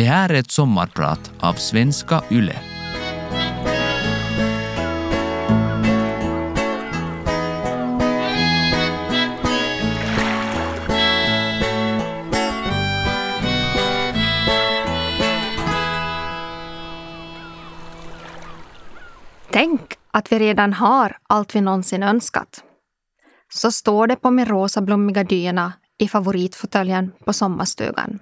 Det här är ett sommarprat av Svenska Yle. Tänk att vi redan har allt vi någonsin önskat. Så står det på min rosa blommiga dyna i favoritfåtöljen på sommarstugan.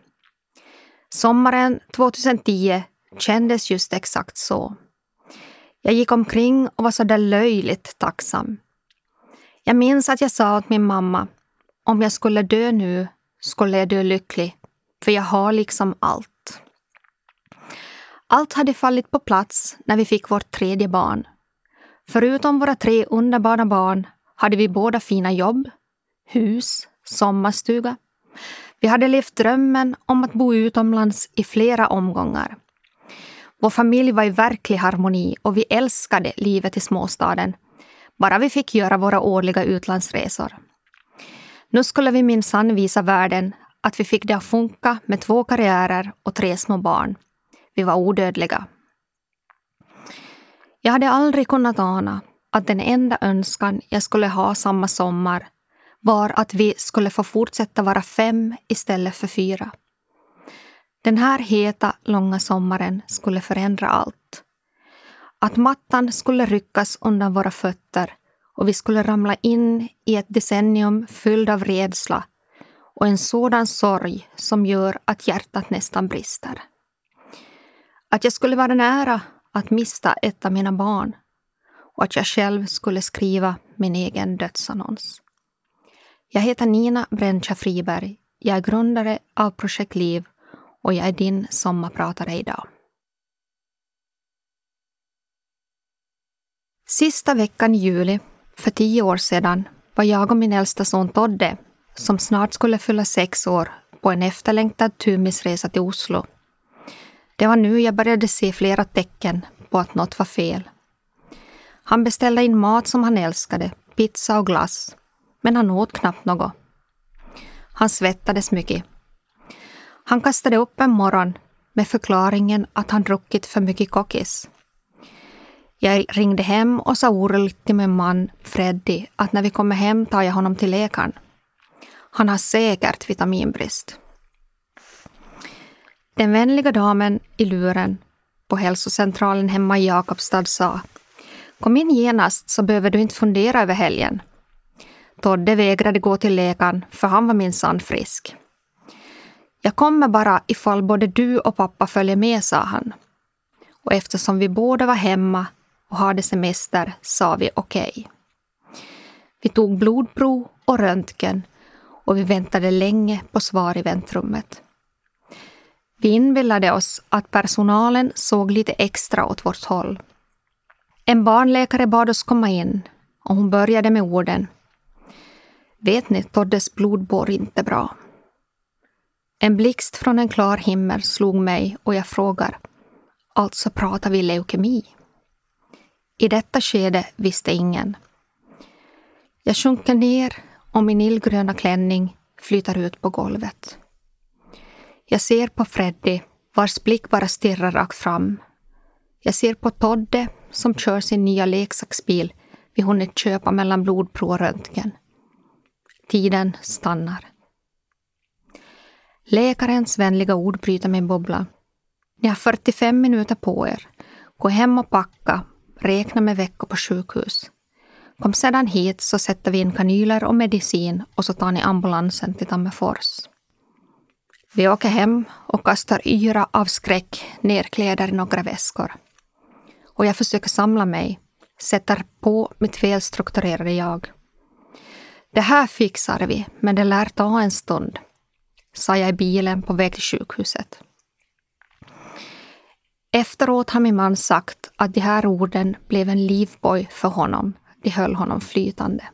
Sommaren 2010 kändes just exakt så. Jag gick omkring och var så där löjligt tacksam. Jag minns att jag sa åt min mamma, om jag skulle dö nu skulle jag dö lycklig, för jag har liksom allt. Allt hade fallit på plats när vi fick vårt tredje barn. Förutom våra tre underbara barn hade vi båda fina jobb, hus, sommarstuga. Vi hade levt drömmen om att bo utomlands i flera omgångar. Vår familj var i verklig harmoni och vi älskade livet i småstaden. Bara vi fick göra våra årliga utlandsresor. Nu skulle vi minsann visa världen att vi fick det att funka med två karriärer och tre små barn. Vi var odödliga. Jag hade aldrig kunnat ana att den enda önskan jag skulle ha samma sommar var att vi skulle få fortsätta vara fem istället för fyra. Den här heta, långa sommaren skulle förändra allt. Att mattan skulle ryckas undan våra fötter och vi skulle ramla in i ett decennium fylld av rädsla och en sådan sorg som gör att hjärtat nästan brister. Att jag skulle vara nära att mista ett av mina barn och att jag själv skulle skriva min egen dödsannons. Jag heter Nina Brencha Friberg. Jag är grundare av Projekt Liv och jag är din sommarpratare idag. Sista veckan i juli, för tio år sedan, var jag och min äldsta son Todde, som snart skulle fylla sex år, på en efterlängtad tumisresa till Oslo. Det var nu jag började se flera tecken på att något var fel. Han beställde in mat som han älskade, pizza och glass, men han åt knappt något. Han svettades mycket. Han kastade upp en morgon med förklaringen att han druckit för mycket kokis. Jag ringde hem och sa oroligt till min man Freddy att när vi kommer hem tar jag honom till läkaren. Han har säkert vitaminbrist. Den vänliga damen i luren på hälsocentralen hemma i Jakobstad sa Kom in genast så behöver du inte fundera över helgen. Todde vägrade gå till läkaren för han var minsann frisk. Jag kommer bara ifall både du och pappa följer med, sa han. Och eftersom vi båda var hemma och hade semester sa vi okej. Okay. Vi tog blodprov och röntgen och vi väntade länge på svar i väntrummet. Vi inbillade oss att personalen såg lite extra åt vårt håll. En barnläkare bad oss komma in och hon började med orden Vet ni, Toddes blodbår inte bra. En blixt från en klar himmel slog mig och jag frågar Alltså pratar vi leukemi? I detta skede visste ingen. Jag sjunker ner och min illgröna klänning flyter ut på golvet. Jag ser på Freddy, vars blick bara stirrar rakt fram. Jag ser på Todde, som kör sin nya leksaksbil vi hunnit köpa mellan blodprov och röntgen. Tiden stannar. Läkarens vänliga ord bryter min bubbla. Ni har 45 minuter på er. Gå hem och packa. Räkna med veckor på sjukhus. Kom sedan hit så sätter vi in kanyler och medicin och så tar ni ambulansen till Tammerfors. Vi åker hem och kastar yra av skräck nerkläder i några väskor. Och jag försöker samla mig, sätter på mitt välstrukturerade jag. Det här fixar vi, men det lär ta en stund, sa jag i bilen på väg till sjukhuset. Efteråt har min man sagt att de här orden blev en livboj för honom. De höll honom flytande.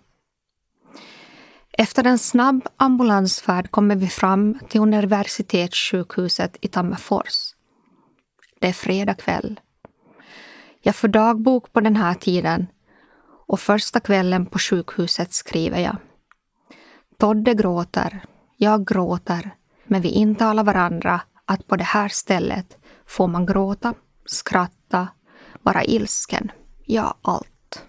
Efter en snabb ambulansfärd kommer vi fram till universitetssjukhuset i Tammerfors. Det är fredag kväll. Jag får dagbok på den här tiden och första kvällen på sjukhuset skriver jag. Todde gråter, jag gråter, men vi intalar varandra att på det här stället får man gråta, skratta, vara ilsken, ja allt.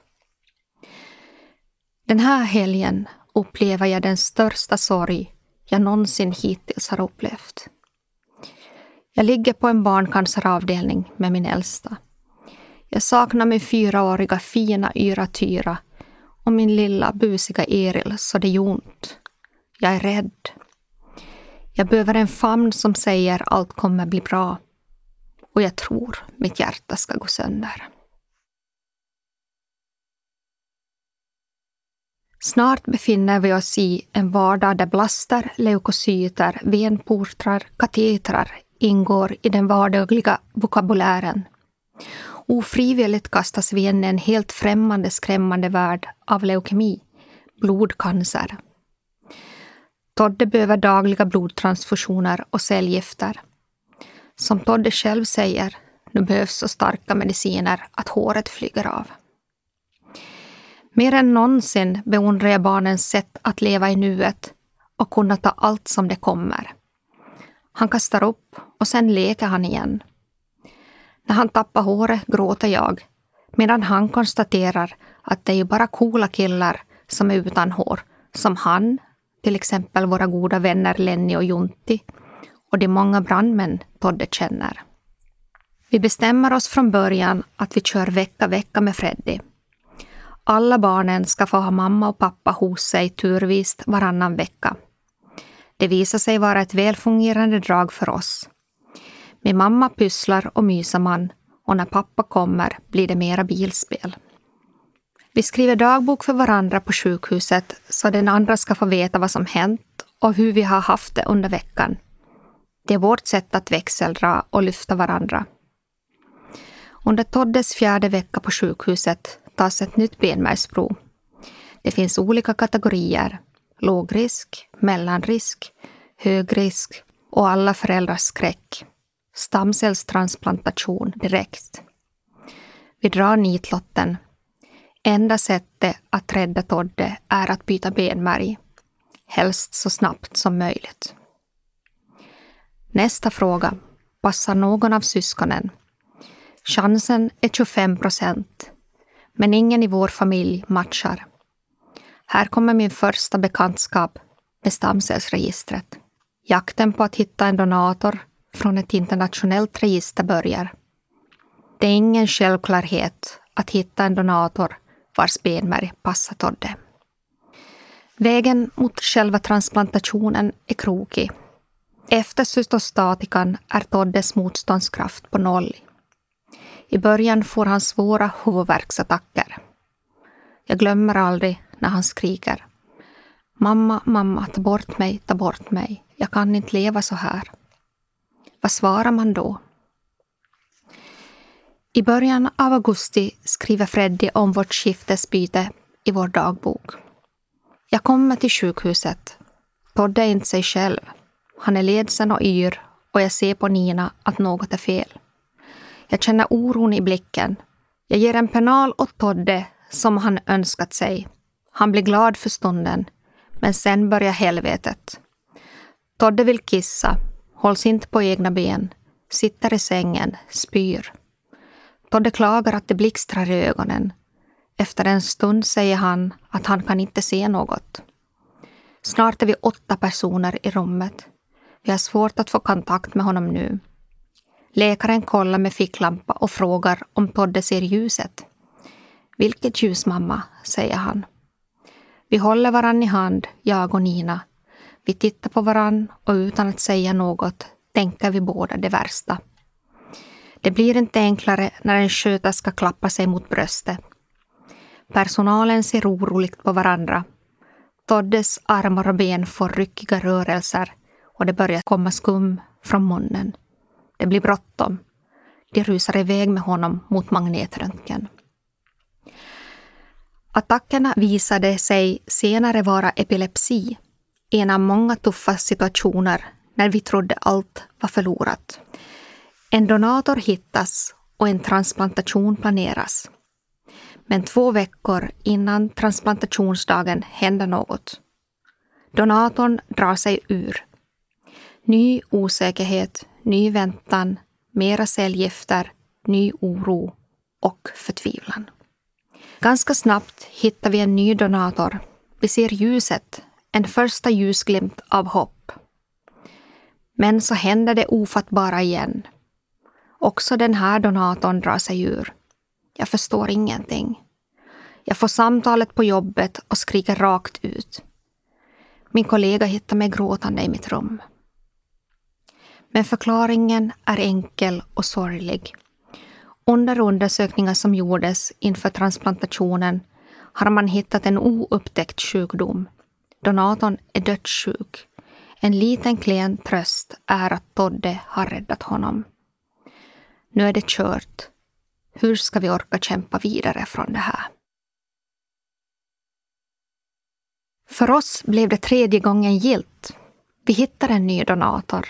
Den här helgen upplever jag den största sorg jag någonsin hittills har upplevt. Jag ligger på en barncanceravdelning med min äldsta. Jag saknar min fyraåriga fina Yra Tyra och min lilla busiga Eril så det gör ont. Jag är rädd. Jag behöver en famn som säger allt kommer bli bra. Och jag tror mitt hjärta ska gå sönder. Snart befinner vi oss i en vardag där blaster, leukocyter, venportrar, katetrar ingår i den vardagliga vokabulären. Ofrivilligt kastas vi in i en helt främmande, skrämmande värld av leukemi, blodcancer. Todde behöver dagliga blodtransfusioner och cellgifter. Som Todde själv säger, nu behövs så starka mediciner att håret flyger av. Mer än någonsin beundrar jag barnens sätt att leva i nuet och kunna ta allt som det kommer. Han kastar upp och sen leker han igen. När han tappar håret gråter jag, medan han konstaterar att det är ju bara coola killar som är utan hår, som han, till exempel våra goda vänner Lenny och Juntti och de många brandmän Todde känner. Vi bestämmer oss från början att vi kör vecka vecka med Freddy. Alla barnen ska få ha mamma och pappa hos sig turvis varannan vecka. Det visar sig vara ett välfungerande drag för oss. Med mamma pysslar och myser man och när pappa kommer blir det mera bilspel. Vi skriver dagbok för varandra på sjukhuset så den andra ska få veta vad som hänt och hur vi har haft det under veckan. Det är vårt sätt att växeldra och lyfta varandra. Under Toddes fjärde vecka på sjukhuset tas ett nytt benmärgsprov. Det finns olika kategorier. Lågrisk, mellanrisk, högrisk och alla föräldrars skräck. Stamcellstransplantation direkt. Vi drar nitlotten. Enda sättet att rädda Todde är att byta benmärg. Helst så snabbt som möjligt. Nästa fråga. Passar någon av syskonen? Chansen är 25 procent. Men ingen i vår familj matchar. Här kommer min första bekantskap med stamcellsregistret. Jakten på att hitta en donator från ett internationellt register börjar. Det är ingen självklarhet att hitta en donator vars benmärg passar Todde. Vägen mot själva transplantationen är krokig. Efter cystostatikan är Toddes motståndskraft på noll. I början får han svåra huvudvärksattacker. Jag glömmer aldrig när han skriker. Mamma, mamma, ta bort mig, ta bort mig. Jag kan inte leva så här. Vad svarar man då? I början av augusti skriver Freddy om vårt skiftesbyte i vår dagbok. Jag kommer till sjukhuset. Todde är inte sig själv. Han är ledsen och yr och jag ser på Nina att något är fel. Jag känner oron i blicken. Jag ger en penal åt Todde som han önskat sig. Han blir glad för stunden, men sen börjar helvetet. Todde vill kissa, hålls inte på egna ben, sitter i sängen, spyr. Todde klagar att det blixtrar i ögonen. Efter en stund säger han att han kan inte se något. Snart är vi åtta personer i rummet. Vi har svårt att få kontakt med honom nu. Läkaren kollar med ficklampa och frågar om Todde ser ljuset. Vilket ljus, mamma, säger han. Vi håller varann i hand, jag och Nina. Vi tittar på varann och utan att säga något tänker vi båda det värsta. Det blir inte enklare när en sköterska klappar sig mot bröstet. Personalen ser oroligt på varandra. Toddes armar och ben får ryckiga rörelser och det börjar komma skum från munnen. Det blir bråttom. De rusar iväg med honom mot magnetröntgen. Attackerna visade sig senare vara epilepsi, en av många tuffa situationer när vi trodde allt var förlorat. En donator hittas och en transplantation planeras. Men två veckor innan transplantationsdagen händer något. Donatorn drar sig ur. Ny osäkerhet, ny väntan, mera cellgifter, ny oro och förtvivlan. Ganska snabbt hittar vi en ny donator. Vi ser ljuset, en första ljusglimt av hopp. Men så händer det ofattbara igen. Också den här donatorn drar sig ur. Jag förstår ingenting. Jag får samtalet på jobbet och skriker rakt ut. Min kollega hittar mig gråtande i mitt rum. Men förklaringen är enkel och sorglig. Under undersökningar som gjordes inför transplantationen har man hittat en oupptäckt sjukdom. Donatorn är dödssjuk. En liten klen tröst är att Todde har räddat honom. Nu är det kört. Hur ska vi orka kämpa vidare från det här? För oss blev det tredje gången gilt. Vi hittar en ny donator.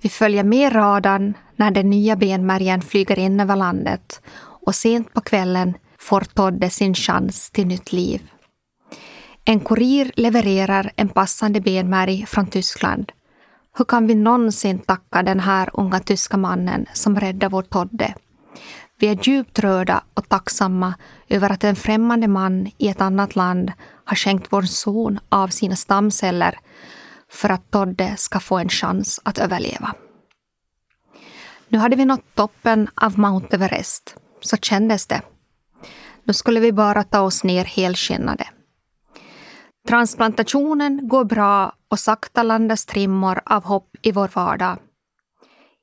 Vi följer med radarn när den nya benmärgen flyger in över landet och sent på kvällen får Todde sin chans till nytt liv. En kurir levererar en passande benmärg från Tyskland. Hur kan vi någonsin tacka den här unga tyska mannen som räddade vår Todde? Vi är djupt rörda och tacksamma över att en främmande man i ett annat land har skänkt vår son av sina stamceller för att Todde ska få en chans att överleva. Nu hade vi nått toppen av Mount Everest. Så kändes det. Nu skulle vi bara ta oss ner helskinnade. Transplantationen går bra och sakta landas trimmor av hopp i vår vardag.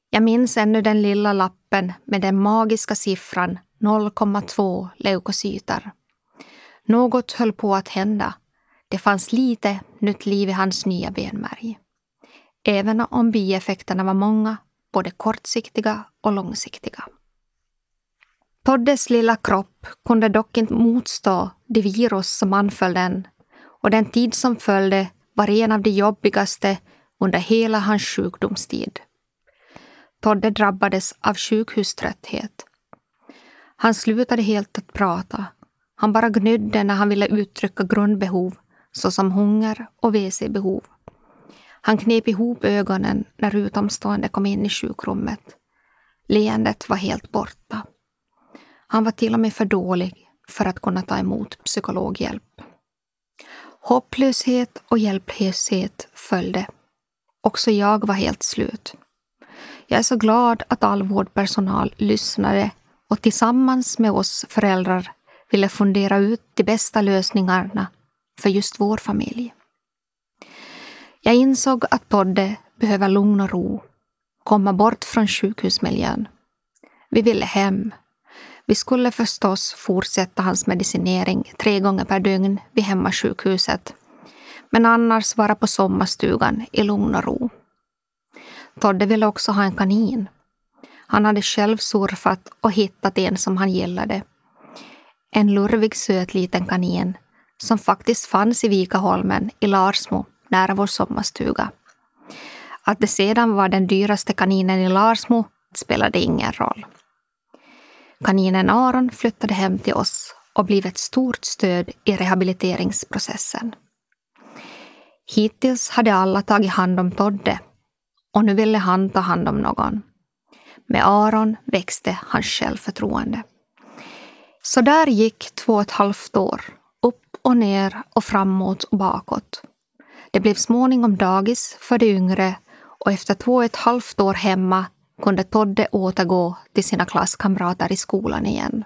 Jag minns ännu den lilla lappen med den magiska siffran 0,2 leukocyter. Något höll på att hända. Det fanns lite nytt liv i hans nya benmärg. Även om bieffekterna var många, både kortsiktiga och långsiktiga. Toddes lilla kropp kunde dock inte motstå det virus som anföll den och den tid som följde var en av de jobbigaste under hela hans sjukdomstid. Todde drabbades av sjukhuströtthet. Han slutade helt att prata. Han bara gnydde när han ville uttrycka grundbehov såsom hunger och WC-behov. Han knep ihop ögonen när utomstående kom in i sjukrummet. Leendet var helt borta. Han var till och med för dålig för att kunna ta emot psykologhjälp. Hopplöshet och hjälplöshet följde. Också jag var helt slut. Jag är så glad att all vårdpersonal lyssnade och tillsammans med oss föräldrar ville fundera ut de bästa lösningarna för just vår familj. Jag insåg att Todde behöver lugn och ro, komma bort från sjukhusmiljön. Vi ville hem. Vi skulle förstås fortsätta hans medicinering tre gånger per dygn vid hemmasjukhuset, men annars vara på sommarstugan i lugn och ro. Todde ville också ha en kanin. Han hade själv surfat och hittat en som han gillade. En lurvig söt liten kanin som faktiskt fanns i Vikaholmen i Larsmo nära vår sommarstuga. Att det sedan var den dyraste kaninen i Larsmo spelade ingen roll. Kaninen Aron flyttade hem till oss och blev ett stort stöd i rehabiliteringsprocessen. Hittills hade alla tagit hand om Todde och nu ville han ta hand om någon. Med Aron växte hans självförtroende. Så där gick två och ett halvt år, upp och ner och framåt och bakåt. Det blev småningom dagis för de yngre och efter två och ett halvt år hemma kunde Todde återgå till sina klasskamrater i skolan igen.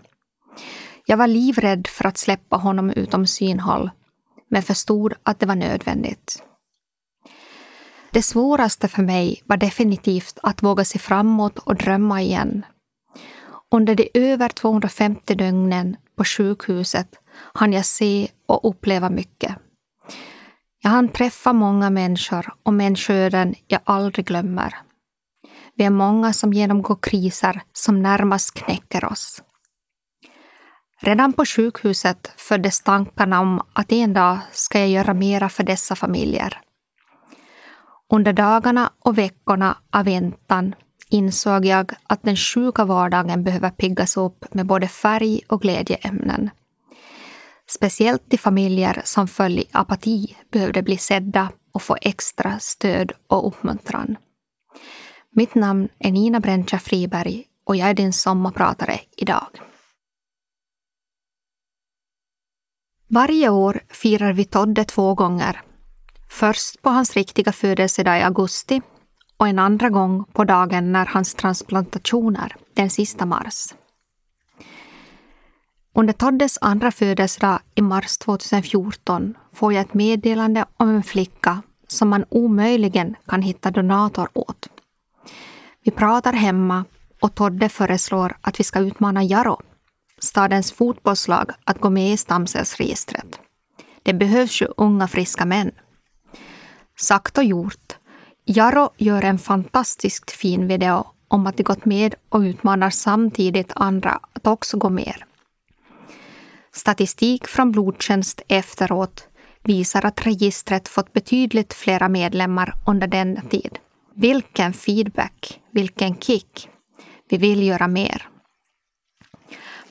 Jag var livrädd för att släppa honom utom synhåll, men förstod att det var nödvändigt. Det svåraste för mig var definitivt att våga se framåt och drömma igen. Under de över 250 dygnen på sjukhuset hann jag se och uppleva mycket. Jag hann träffa många människor och människoöden jag aldrig glömmer. Vi är många som genomgår kriser som närmast knäcker oss. Redan på sjukhuset föddes tankarna om att en dag ska jag göra mera för dessa familjer. Under dagarna och veckorna av väntan insåg jag att den sjuka vardagen behöver piggas upp med både färg och glädjeämnen. Speciellt de familjer som föll i apati behövde bli sedda och få extra stöd och uppmuntran. Mitt namn är Nina Brentja Friberg och jag är din sommarpratare idag. Varje år firar vi Todde två gånger. Först på hans riktiga födelsedag i augusti och en andra gång på dagen när hans transplantationer, den sista mars. Under Toddes andra födelsedag i mars 2014 får jag ett meddelande om en flicka som man omöjligen kan hitta donator åt. Vi pratar hemma och Todde föreslår att vi ska utmana Jaro, stadens fotbollslag, att gå med i stamcellsregistret. Det behövs ju unga friska män. Sagt och gjort. Jaro gör en fantastiskt fin video om att de gått med och utmanar samtidigt andra att också gå med. Statistik från blodtjänst efteråt visar att registret fått betydligt flera medlemmar under denna tid. Vilken feedback, vilken kick. Vi vill göra mer.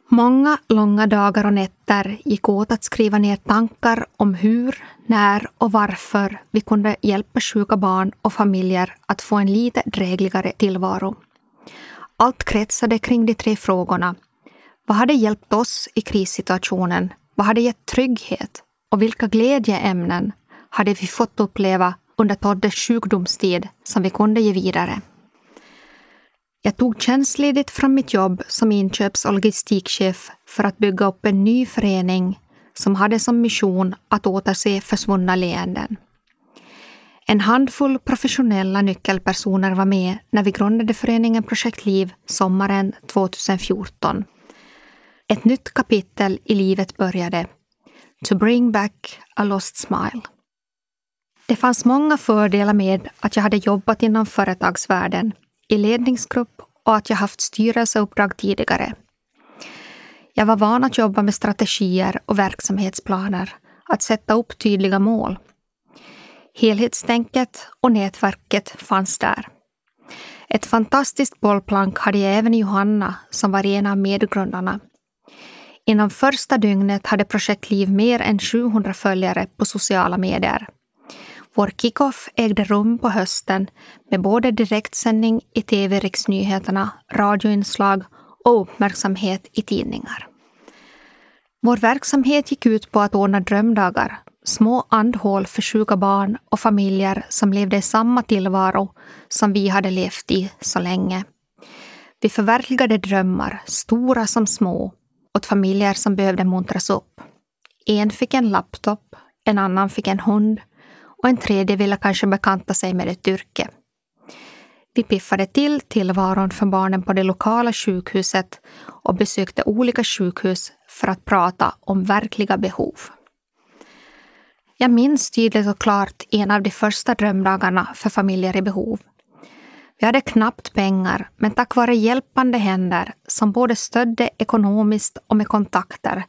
Många långa dagar och nätter gick åt att skriva ner tankar om hur, när och varför vi kunde hjälpa sjuka barn och familjer att få en lite drägligare tillvaro. Allt kretsade kring de tre frågorna. Vad hade hjälpt oss i krissituationen? Vad hade gett trygghet? Och vilka glädjeämnen hade vi fått uppleva under Toddes sjukdomstid som vi kunde ge vidare? Jag tog tjänstledigt från mitt jobb som inköps och logistikchef för att bygga upp en ny förening som hade som mission att återse försvunna leenden. En handfull professionella nyckelpersoner var med när vi grundade föreningen Projekt Liv sommaren 2014. Ett nytt kapitel i livet började. To bring back a lost smile. Det fanns många fördelar med att jag hade jobbat inom företagsvärlden, i ledningsgrupp och att jag haft styrelseuppdrag tidigare. Jag var van att jobba med strategier och verksamhetsplaner, att sätta upp tydliga mål. Helhetstänket och nätverket fanns där. Ett fantastiskt bollplank hade jag även i Johanna som var en av medgrundarna. Inom första dygnet hade Projekt Liv mer än 700 följare på sociala medier. Vår kickoff ägde rum på hösten med både direktsändning i TV Riksnyheterna, radioinslag och uppmärksamhet i tidningar. Vår verksamhet gick ut på att ordna drömdagar, små andhål för sjuka barn och familjer som levde i samma tillvaro som vi hade levt i så länge. Vi förverkligade drömmar, stora som små, åt familjer som behövde muntras upp. En fick en laptop, en annan fick en hund och en tredje ville kanske bekanta sig med ett yrke. Vi piffade till tillvaron för barnen på det lokala sjukhuset och besökte olika sjukhus för att prata om verkliga behov. Jag minns tydligt och klart en av de första drömdagarna för familjer i behov. Vi hade knappt pengar, men tack vare hjälpande händer som både stödde ekonomiskt och med kontakter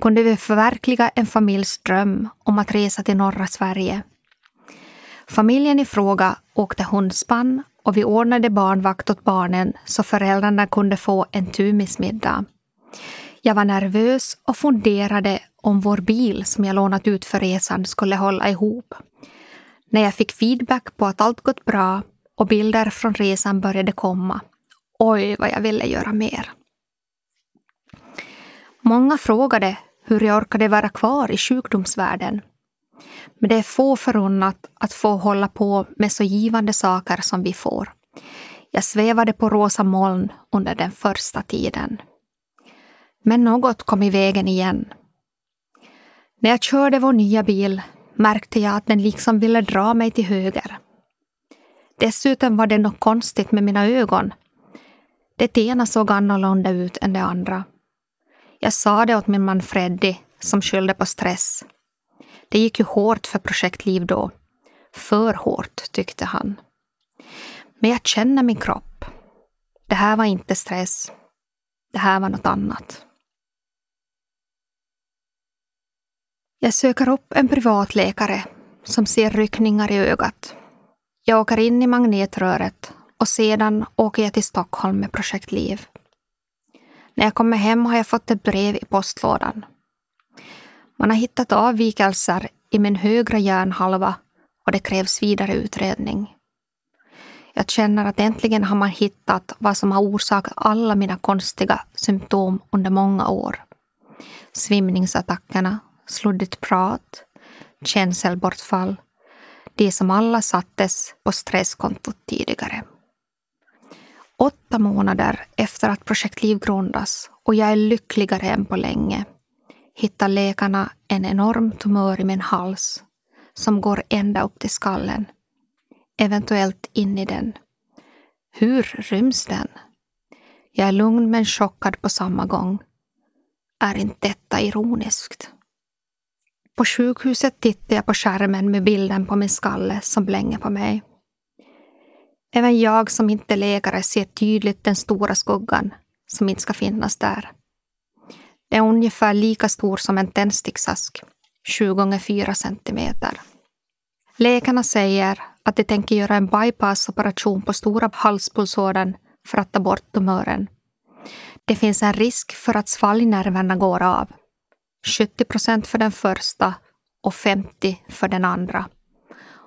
kunde vi förverkliga en familjs dröm om att resa till norra Sverige. Familjen i fråga åkte hundspann och vi ordnade barnvakt åt barnen så föräldrarna kunde få en tumismiddag. Jag var nervös och funderade om vår bil som jag lånat ut för resan skulle hålla ihop. När jag fick feedback på att allt gått bra och bilder från resan började komma. Oj, vad jag ville göra mer. Många frågade hur jag orkade vara kvar i sjukdomsvärlden. Men det är få förunnat att få hålla på med så givande saker som vi får. Jag svävade på rosa moln under den första tiden. Men något kom i vägen igen. När jag körde vår nya bil märkte jag att den liksom ville dra mig till höger. Dessutom var det något konstigt med mina ögon. Det ena såg annorlunda ut än det andra. Jag sa det åt min man Freddy som skyllde på stress. Det gick ju hårt för projektliv då. För hårt, tyckte han. Men jag känner min kropp. Det här var inte stress. Det här var något annat. Jag söker upp en privatläkare som ser ryckningar i ögat. Jag åker in i magnetröret och sedan åker jag till Stockholm med Projekt Liv. När jag kommer hem har jag fått ett brev i postlådan. Man har hittat avvikelser i min högra hjärnhalva och det krävs vidare utredning. Jag känner att äntligen har man hittat vad som har orsakat alla mina konstiga symptom under många år. Svimningsattackerna, sluddigt prat, känselbortfall, det som alla sattes på stresskontot tidigare. Åtta månader efter att Projekt Liv grundas och jag är lyckligare än på länge hittar läkarna en enorm tumör i min hals som går ända upp till skallen. Eventuellt in i den. Hur ryms den? Jag är lugn men chockad på samma gång. Är inte detta ironiskt? På sjukhuset tittar jag på skärmen med bilden på min skalle som blänger på mig. Även jag som inte är läkare ser tydligt den stora skuggan som inte ska finnas där. Den är ungefär lika stor som en tändsticksask, 7 gånger 4 centimeter. Läkarna säger att de tänker göra en bypassoperation på stora halspulsådern för att ta bort tumören. Det finns en risk för att svalgnerverna går av. 70 procent för den första och 50 för den andra.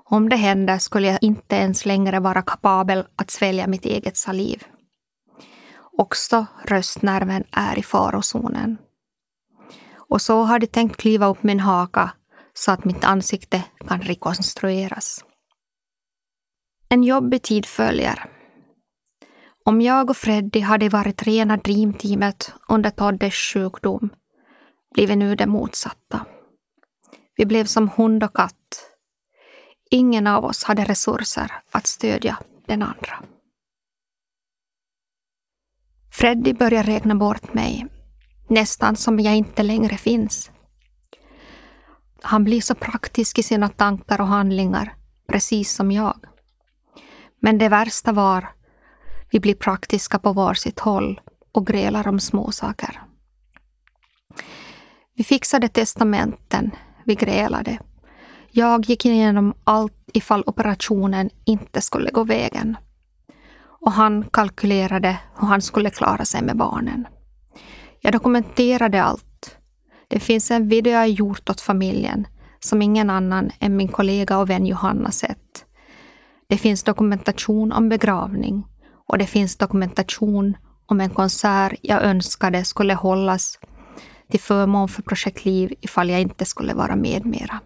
Om det händer skulle jag inte ens längre vara kapabel att svälja mitt eget saliv. Också röstnerven är i farozonen. Och så har de tänkt kliva upp min haka så att mitt ansikte kan rekonstrueras. En jobbig tid följer. Om jag och Freddy hade varit rena dreamteamet under Toddes sjukdom blir vi nu det motsatta. Vi blev som hund och katt. Ingen av oss hade resurser att stödja den andra. Freddy börjar räkna bort mig, nästan som jag inte längre finns. Han blir så praktisk i sina tankar och handlingar, precis som jag. Men det värsta var, vi blir praktiska på varsitt håll och grälar om småsaker. Vi fixade testamenten, vi grälade. Jag gick igenom allt ifall operationen inte skulle gå vägen. Och han kalkylerade hur han skulle klara sig med barnen. Jag dokumenterade allt. Det finns en video jag gjort åt familjen som ingen annan än min kollega och vän Johanna sett. Det finns dokumentation om begravning och det finns dokumentation om en konsert jag önskade skulle hållas till förmån för Projekt Liv ifall jag inte skulle vara med mera.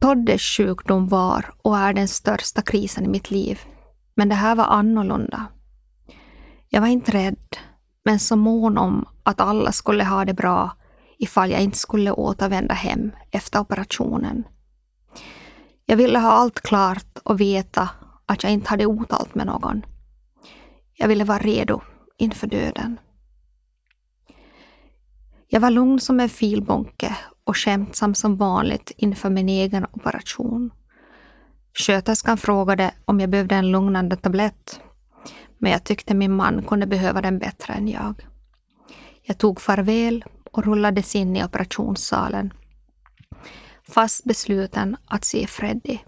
Toddes sjukdom var och är den största krisen i mitt liv. Men det här var annorlunda. Jag var inte rädd, men så mån om att alla skulle ha det bra ifall jag inte skulle återvända hem efter operationen. Jag ville ha allt klart och veta att jag inte hade otalt med någon. Jag ville vara redo inför döden. Jag var lugn som en filbonke och skämtsam som vanligt inför min egen operation. Sköterskan frågade om jag behövde en lugnande tablett, men jag tyckte min man kunde behöva den bättre än jag. Jag tog farväl och rullades in i operationssalen, fast besluten att se Freddy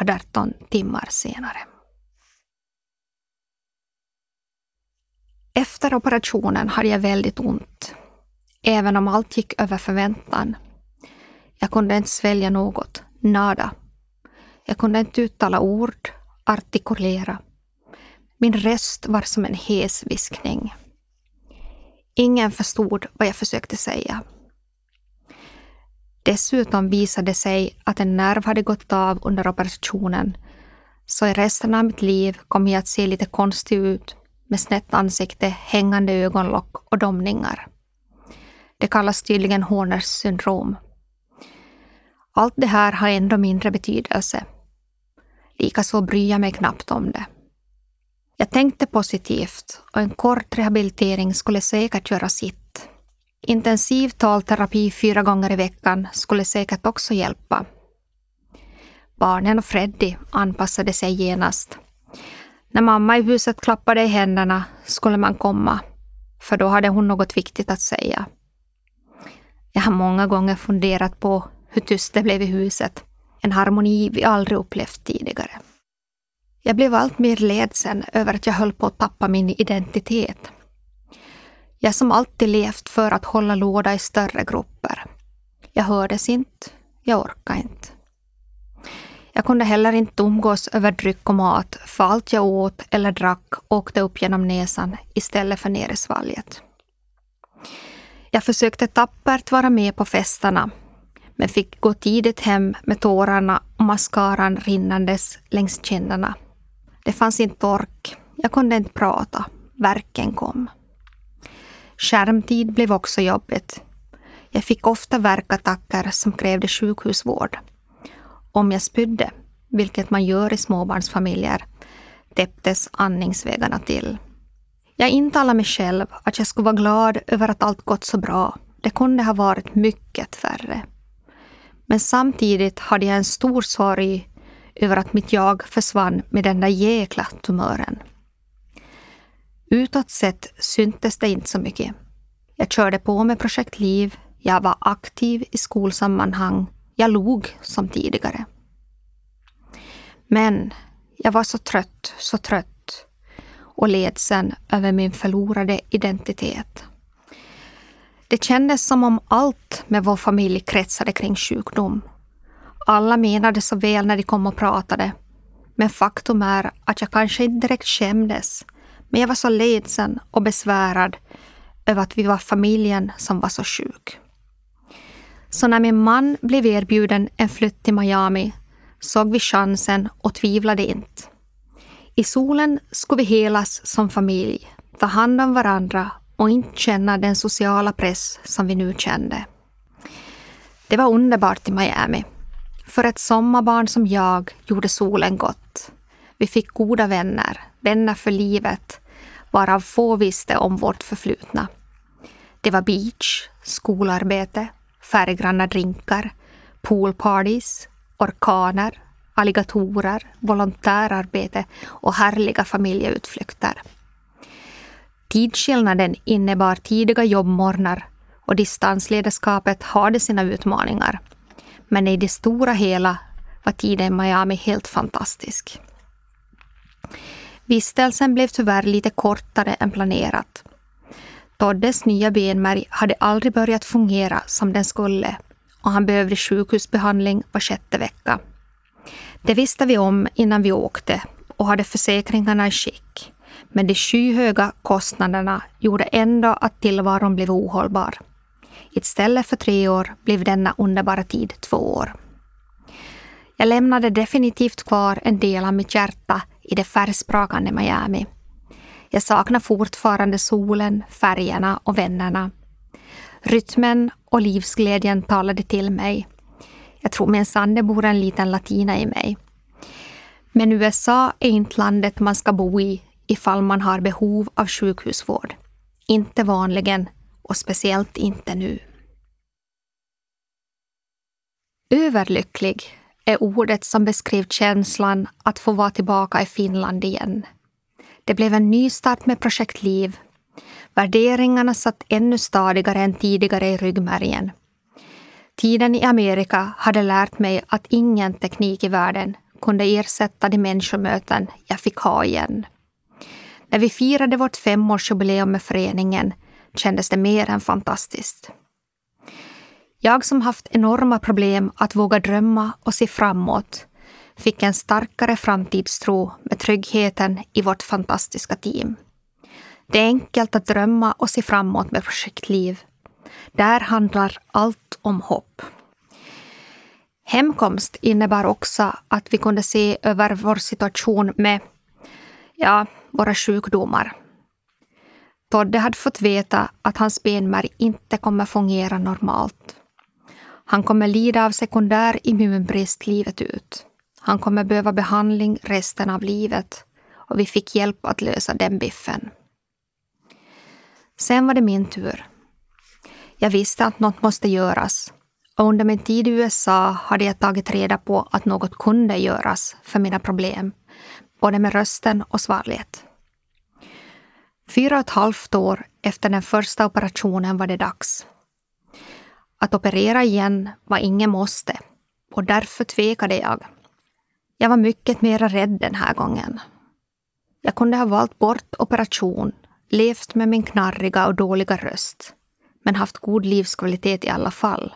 18 timmar senare. Efter operationen hade jag väldigt ont även om allt gick över förväntan. Jag kunde inte svälja något, nada. Jag kunde inte uttala ord, artikulera. Min röst var som en hes viskning. Ingen förstod vad jag försökte säga. Dessutom visade det sig att en nerv hade gått av under operationen, så i resten av mitt liv kom jag att se lite konstig ut med snett ansikte, hängande ögonlock och domningar. Det kallas tydligen Horners syndrom. Allt det här har ändå mindre betydelse. Likaså bryr jag mig knappt om det. Jag tänkte positivt och en kort rehabilitering skulle säkert göra sitt. Intensiv talterapi fyra gånger i veckan skulle säkert också hjälpa. Barnen och Freddy anpassade sig genast. När mamma i huset klappade i händerna skulle man komma, för då hade hon något viktigt att säga. Jag har många gånger funderat på hur tyst det blev i huset. En harmoni vi aldrig upplevt tidigare. Jag blev allt mer ledsen över att jag höll på att tappa min identitet. Jag som alltid levt för att hålla låda i större grupper. Jag hördes inte, jag orkade inte. Jag kunde heller inte umgås över dryck och mat, för allt jag åt eller drack åkte upp genom näsan istället för ner i svalget. Jag försökte tappert vara med på festerna, men fick gå tidigt hem med tårarna och mascaran rinnandes längs kinderna. Det fanns inte ork. Jag kunde inte prata. Verken kom. Skärmtid blev också jobbigt. Jag fick ofta värkattacker som krävde sjukhusvård. Om jag spydde, vilket man gör i småbarnsfamiljer, täpptes andningsvägarna till. Jag intalade mig själv att jag skulle vara glad över att allt gått så bra. Det kunde ha varit mycket värre. Men samtidigt hade jag en stor sorg över att mitt jag försvann med den där jäkla tumören. Utåt sett syntes det inte så mycket. Jag körde på med projekt Liv, jag var aktiv i skolsammanhang, jag log som tidigare. Men jag var så trött, så trött och ledsen över min förlorade identitet. Det kändes som om allt med vår familj kretsade kring sjukdom. Alla menade så väl när de kom och pratade. Men faktum är att jag kanske inte direkt skämdes. Men jag var så ledsen och besvärad över att vi var familjen som var så sjuk. Så när min man blev erbjuden en flytt till Miami såg vi chansen och tvivlade inte. I solen skulle vi helas som familj, ta hand om varandra och inte känna den sociala press som vi nu kände. Det var underbart i Miami. För ett sommarbarn som jag gjorde solen gott. Vi fick goda vänner, vänner för livet, varav få visste om vårt förflutna. Det var beach, skolarbete, färggranna drinkar, poolparties, orkaner, alligatorer, volontärarbete och härliga familjeutflykter. Tidsskillnaden innebar tidiga jobbmorgnar och distansledarskapet hade sina utmaningar. Men i det stora hela var tiden i Miami helt fantastisk. Vistelsen blev tyvärr lite kortare än planerat. Toddes nya benmärg hade aldrig börjat fungera som den skulle och han behövde sjukhusbehandling var sjätte vecka. Det visste vi om innan vi åkte och hade försäkringarna i skick. Men de skyhöga kostnaderna gjorde ändå att tillvaron blev ohållbar. Istället för tre år blev denna underbara tid två år. Jag lämnade definitivt kvar en del av mitt hjärta i det färgsprakande Miami. Jag saknar fortfarande solen, färgerna och vännerna. Rytmen och livsglädjen talade till mig. Jag tror minsann det bor en liten latina i mig. Men USA är inte landet man ska bo i ifall man har behov av sjukhusvård. Inte vanligen och speciellt inte nu. Överlycklig är ordet som beskriver känslan att få vara tillbaka i Finland igen. Det blev en nystart med Projekt Liv. Värderingarna satt ännu stadigare än tidigare i ryggmärgen. Tiden i Amerika hade lärt mig att ingen teknik i världen kunde ersätta de människomöten jag fick ha igen. När vi firade vårt femårsjubileum med föreningen kändes det mer än fantastiskt. Jag som haft enorma problem att våga drömma och se framåt fick en starkare framtidstro med tryggheten i vårt fantastiska team. Det är enkelt att drömma och se framåt med projektliv. Där handlar allt om hopp. Hemkomst innebar också att vi kunde se över vår situation med ja, våra sjukdomar. Todde hade fått veta att hans benmärg inte kommer fungera normalt. Han kommer lida av sekundär immunbrist livet ut. Han kommer behöva behandling resten av livet och vi fick hjälp att lösa den biffen. Sen var det min tur. Jag visste att något måste göras och under min tid i USA hade jag tagit reda på att något kunde göras för mina problem, både med rösten och svalget. Fyra och ett halvt år efter den första operationen var det dags. Att operera igen var ingen måste och därför tvekade jag. Jag var mycket mer rädd den här gången. Jag kunde ha valt bort operation, levt med min knarriga och dåliga röst, men haft god livskvalitet i alla fall.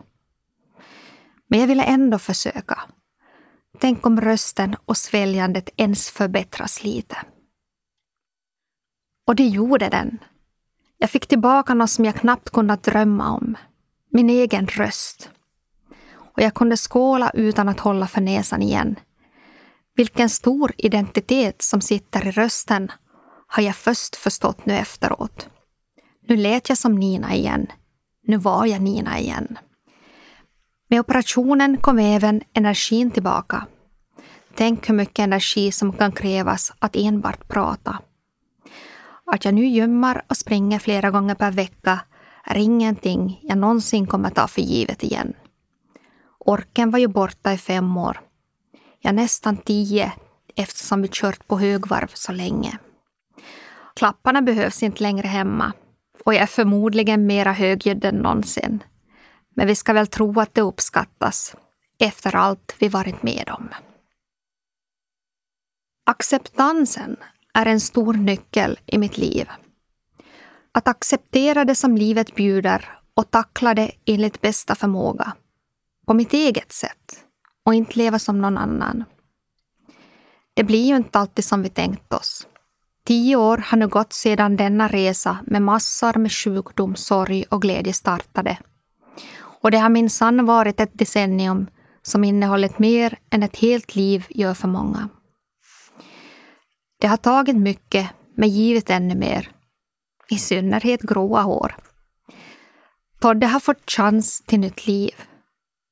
Men jag ville ändå försöka. Tänk om rösten och sväljandet ens förbättras lite. Och det gjorde den. Jag fick tillbaka något som jag knappt kunnat drömma om. Min egen röst. Och jag kunde skåla utan att hålla för näsan igen. Vilken stor identitet som sitter i rösten har jag först förstått nu efteråt. Nu lät jag som Nina igen. Nu var jag Nina igen. Med operationen kom även energin tillbaka. Tänk hur mycket energi som kan krävas att enbart prata. Att jag nu gömmar och springer flera gånger per vecka är ingenting jag någonsin kommer ta för givet igen. Orken var ju borta i fem år. Ja, nästan tio eftersom vi kört på högvarv så länge. Klapparna behövs inte längre hemma och jag är förmodligen mera högljudd än någonsin. Men vi ska väl tro att det uppskattas efter allt vi varit med om. Acceptansen är en stor nyckel i mitt liv. Att acceptera det som livet bjuder och tackla det enligt bästa förmåga. På mitt eget sätt och inte leva som någon annan. Det blir ju inte alltid som vi tänkt oss. Tio år har nu gått sedan denna resa med massor med sjukdom, sorg och glädje startade. Och det har minsann varit ett decennium som innehållit mer än ett helt liv gör för många. Det har tagit mycket, men givit ännu mer. I synnerhet gråa hår. Todde har fått chans till nytt liv.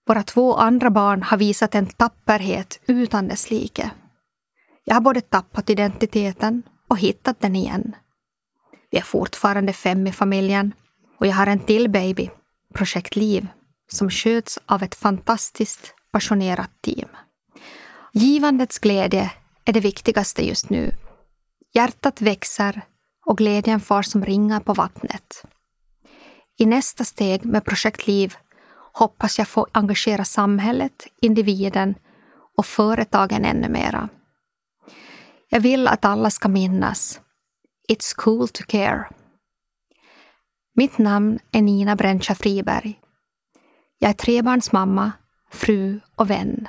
Våra två andra barn har visat en tapperhet utan dess like. Jag har både tappat identiteten och hittat den igen. Vi är fortfarande fem i familjen och jag har en till baby, Projekt Liv, som sköts av ett fantastiskt passionerat team. Givandets glädje är det viktigaste just nu. Hjärtat växer och glädjen far som ringar på vattnet. I nästa steg med Projekt Liv hoppas jag få engagera samhället, individen och företagen ännu mera. Jag vill att alla ska minnas It's cool to care. Mitt namn är Nina Bräncha Friberg. Jag är trebarnsmamma, fru och vän.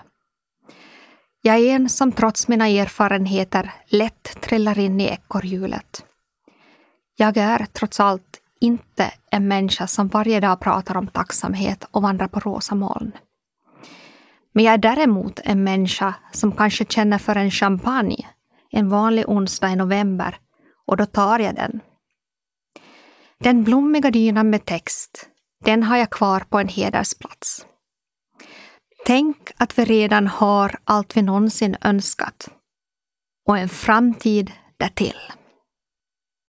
Jag är en som trots mina erfarenheter lätt trillar in i ekorrhjulet. Jag är trots allt inte en människa som varje dag pratar om tacksamhet och vandrar på rosa moln. Men jag är däremot en människa som kanske känner för en champagne en vanlig onsdag i november och då tar jag den. Den blommiga dynan med text, den har jag kvar på en hedersplats. Tänk att vi redan har allt vi någonsin önskat. Och en framtid därtill.